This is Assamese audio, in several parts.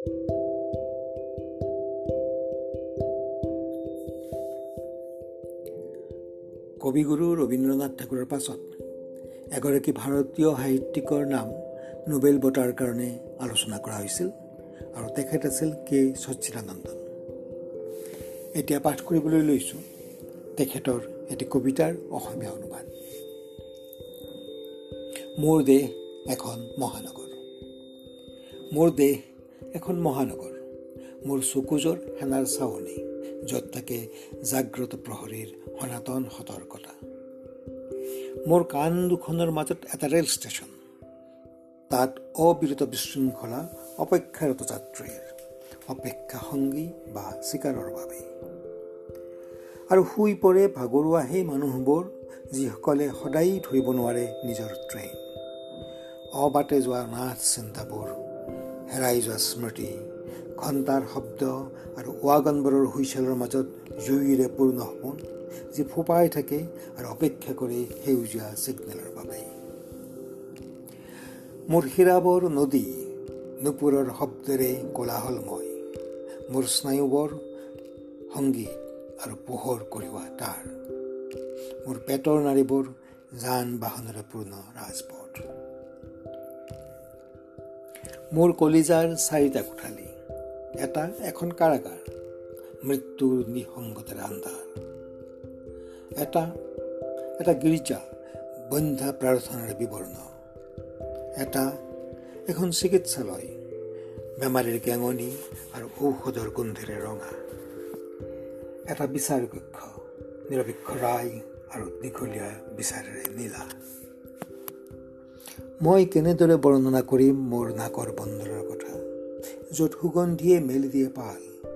কবিগুৰু ৰবীন্দ্ৰনাথ ঠাকুৰৰ পাছত এগৰাকী ভাৰতীয় সাহিত্যিকৰ নাম নোবেল বঁটাৰ কাৰণে আলোচনা কৰা হৈছিল আৰু তেখেত আছিল কে সচ্চিদানন্দন। এতিয়া পাঠ কৰিবলৈ লৈছোঁ তেখেতৰ এটি কবিতাৰ অসমীয়া অনুবাদ। মোৰ দেশ এখন মহানগৰ। মোৰ দেশ এখন মহানগৰ। মোৰ চকুজৰ সেনাৰ চাৱনি য'ত থাকে জাগ্ৰত প্ৰহৰীৰ সনাতন সতৰ্কতা। মোৰ কাণ দুখনৰ মাজত এটা ৰেল ষ্টেচন। তাত অবিৰত বিশৃংখলা অপেক্ষাৰত যাত্ৰীৰ অপেক্ষা সংগী বা চিকাৰৰ বাবে। আৰু শুই পৰে ভাগৰুৱা সেই মানুহবোৰ যিসকলে সদায় ধৰিব নোৱাৰে নিজৰ ট্ৰেইন। অবাটে যোৱা নাথ চিন্তাবোৰ হেৰাই যোৱা স্মৃতি। ঘণ্টাৰ শব্দ আৰু ৱাগনবোৰৰ হুইচেলৰ মাজত জুইৰে পূৰ্ণ সপোন যি ফোপাই থাকে আৰু অপেক্ষা কৰে সেউজীয়া ছিগনেলৰ বাবে। মোৰ শিৰাবৰ নদী নুপুৰৰ শব্দেৰে কোলাহলময়। মোৰ স্নায়ুবৰ সংগীত আৰু পোহৰ কঢ়িওৱা তাৰ। মোৰ পেটৰ নাৰীবোৰ যান বাহনেৰে পূৰ্ণ ৰাজপথ। মোৰ কলিজাৰ চাৰিটা কোঠালি এটা এখন কাৰাগাৰ মৃত্যুৰ নিসংগতেৰে আন্ধাৰ এটা এটা গীৰ্জা বন্ধা প্ৰাৰ্থনাৰ বিৱৰ্ণ এটা এখন চিকিৎসালয় বেমাৰীৰ গেঙনি আৰু ঔষধৰ গোন্ধেৰে ৰঙা এটা বিচাৰ কক্ষ নিৰপেক্ষ ৰায় আৰু দীঘলীয়া বিচাৰেৰে নীলা। মই কেনেদৰে বৰ্ণনা কৰিম মোৰ নাকৰ বন্দৰৰ কথা? য'ত সুগন্ধিয়ে মেলি দিয়ে পাল।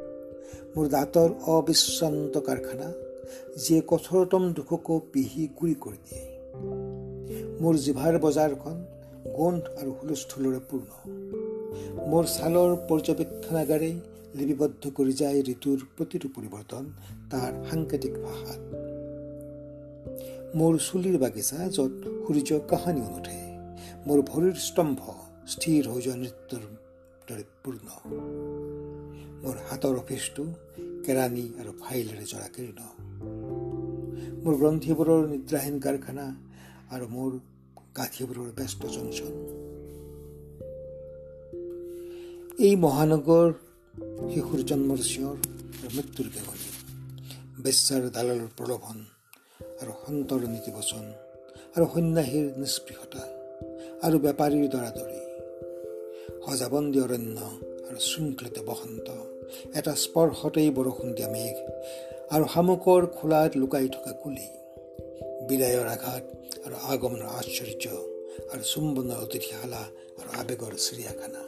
মোৰ দাঁতৰ অবিশ্ৰান্ত কাৰখানা যিয়ে কঠোৰতম দুখকো পিহি গুৰি কৰি দিয়ে। মোৰ জিভাৰ বজাৰখন গোন্ধ আৰু হুলস্থুলৰে পূৰ্ণ। মোৰ ছালৰ পৰ্যবেক্ষণাগাৰে লিপিবদ্ধ কৰি যায় ঋতুৰ প্ৰতিটো পৰিৱৰ্তন তাৰ সাংকেতিক ভাষাত। মোৰ চুলিৰ বাগিচা য'ত সূৰ্য কাহানিও নুঠে। মোৰ ভৰিৰ স্তম্ভ স্থিৰ হৈ যোৱা নৃত্যৰ দৰে পূৰ্ণ মোৰ হাতৰ অফিচটো কেৰাণী আৰু ফাইলেৰে জৰাকীৰ্ণ মোৰ গ্ৰন্থিবোৰৰ নিদ্ৰাহীন কাৰখানা আৰু মোৰ গাঁঠিবোৰৰ ব্যস্ত জংচন এই মহানগৰ শিশুৰ জন্মৰ চিঞৰ আৰু মৃত্যুৰ কেৱলী বেশ্যাৰ দালালৰ প্ৰলোভন আৰু সন্তৰ নীতিবচন আৰু সন্ন্যাসীৰ নিষ্পৃহতা আৰু বেপাৰীৰ দৰাদৰি সজাবন্দী অৰণ্য আৰু শৃংখলিত বসন্ত এটা স্পৰ্শতেই বৰষুণ দিয়া মেঘ আৰু শামুকৰ খোলাত লুকাই থকা কুলি। বিদায়ৰ আঘাত আৰু আগমনৰ আশ্চৰ্য আৰু চুম্বনৰ অতিথিশালা আৰু আৱেগৰ চিৰিয়াখানা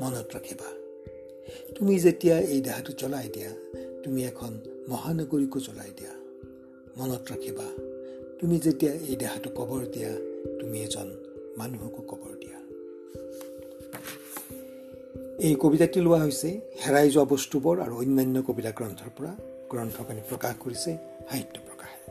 মনত ৰাখিবা তুমি যেতিয়া এই দেহাটো জ্বলাই দিয়া তুমি এখন মহানগৰীকো জ্বলাই দিয়া। মনত ৰাখিবা তুমি যেতিয়া এই দেহাটো কবৰ দিয়া তুমি এজন মানুহকো কবৰ দিয়া। এই কবিতাটি লোৱা হৈছে হেৰাই যোৱা বস্তুবোৰ আৰু অন্যান্য কবিতা গ্ৰন্থৰ পৰা। গ্ৰন্থখনি প্ৰকাশ কৰিছে সাহিত্য প্ৰকাশে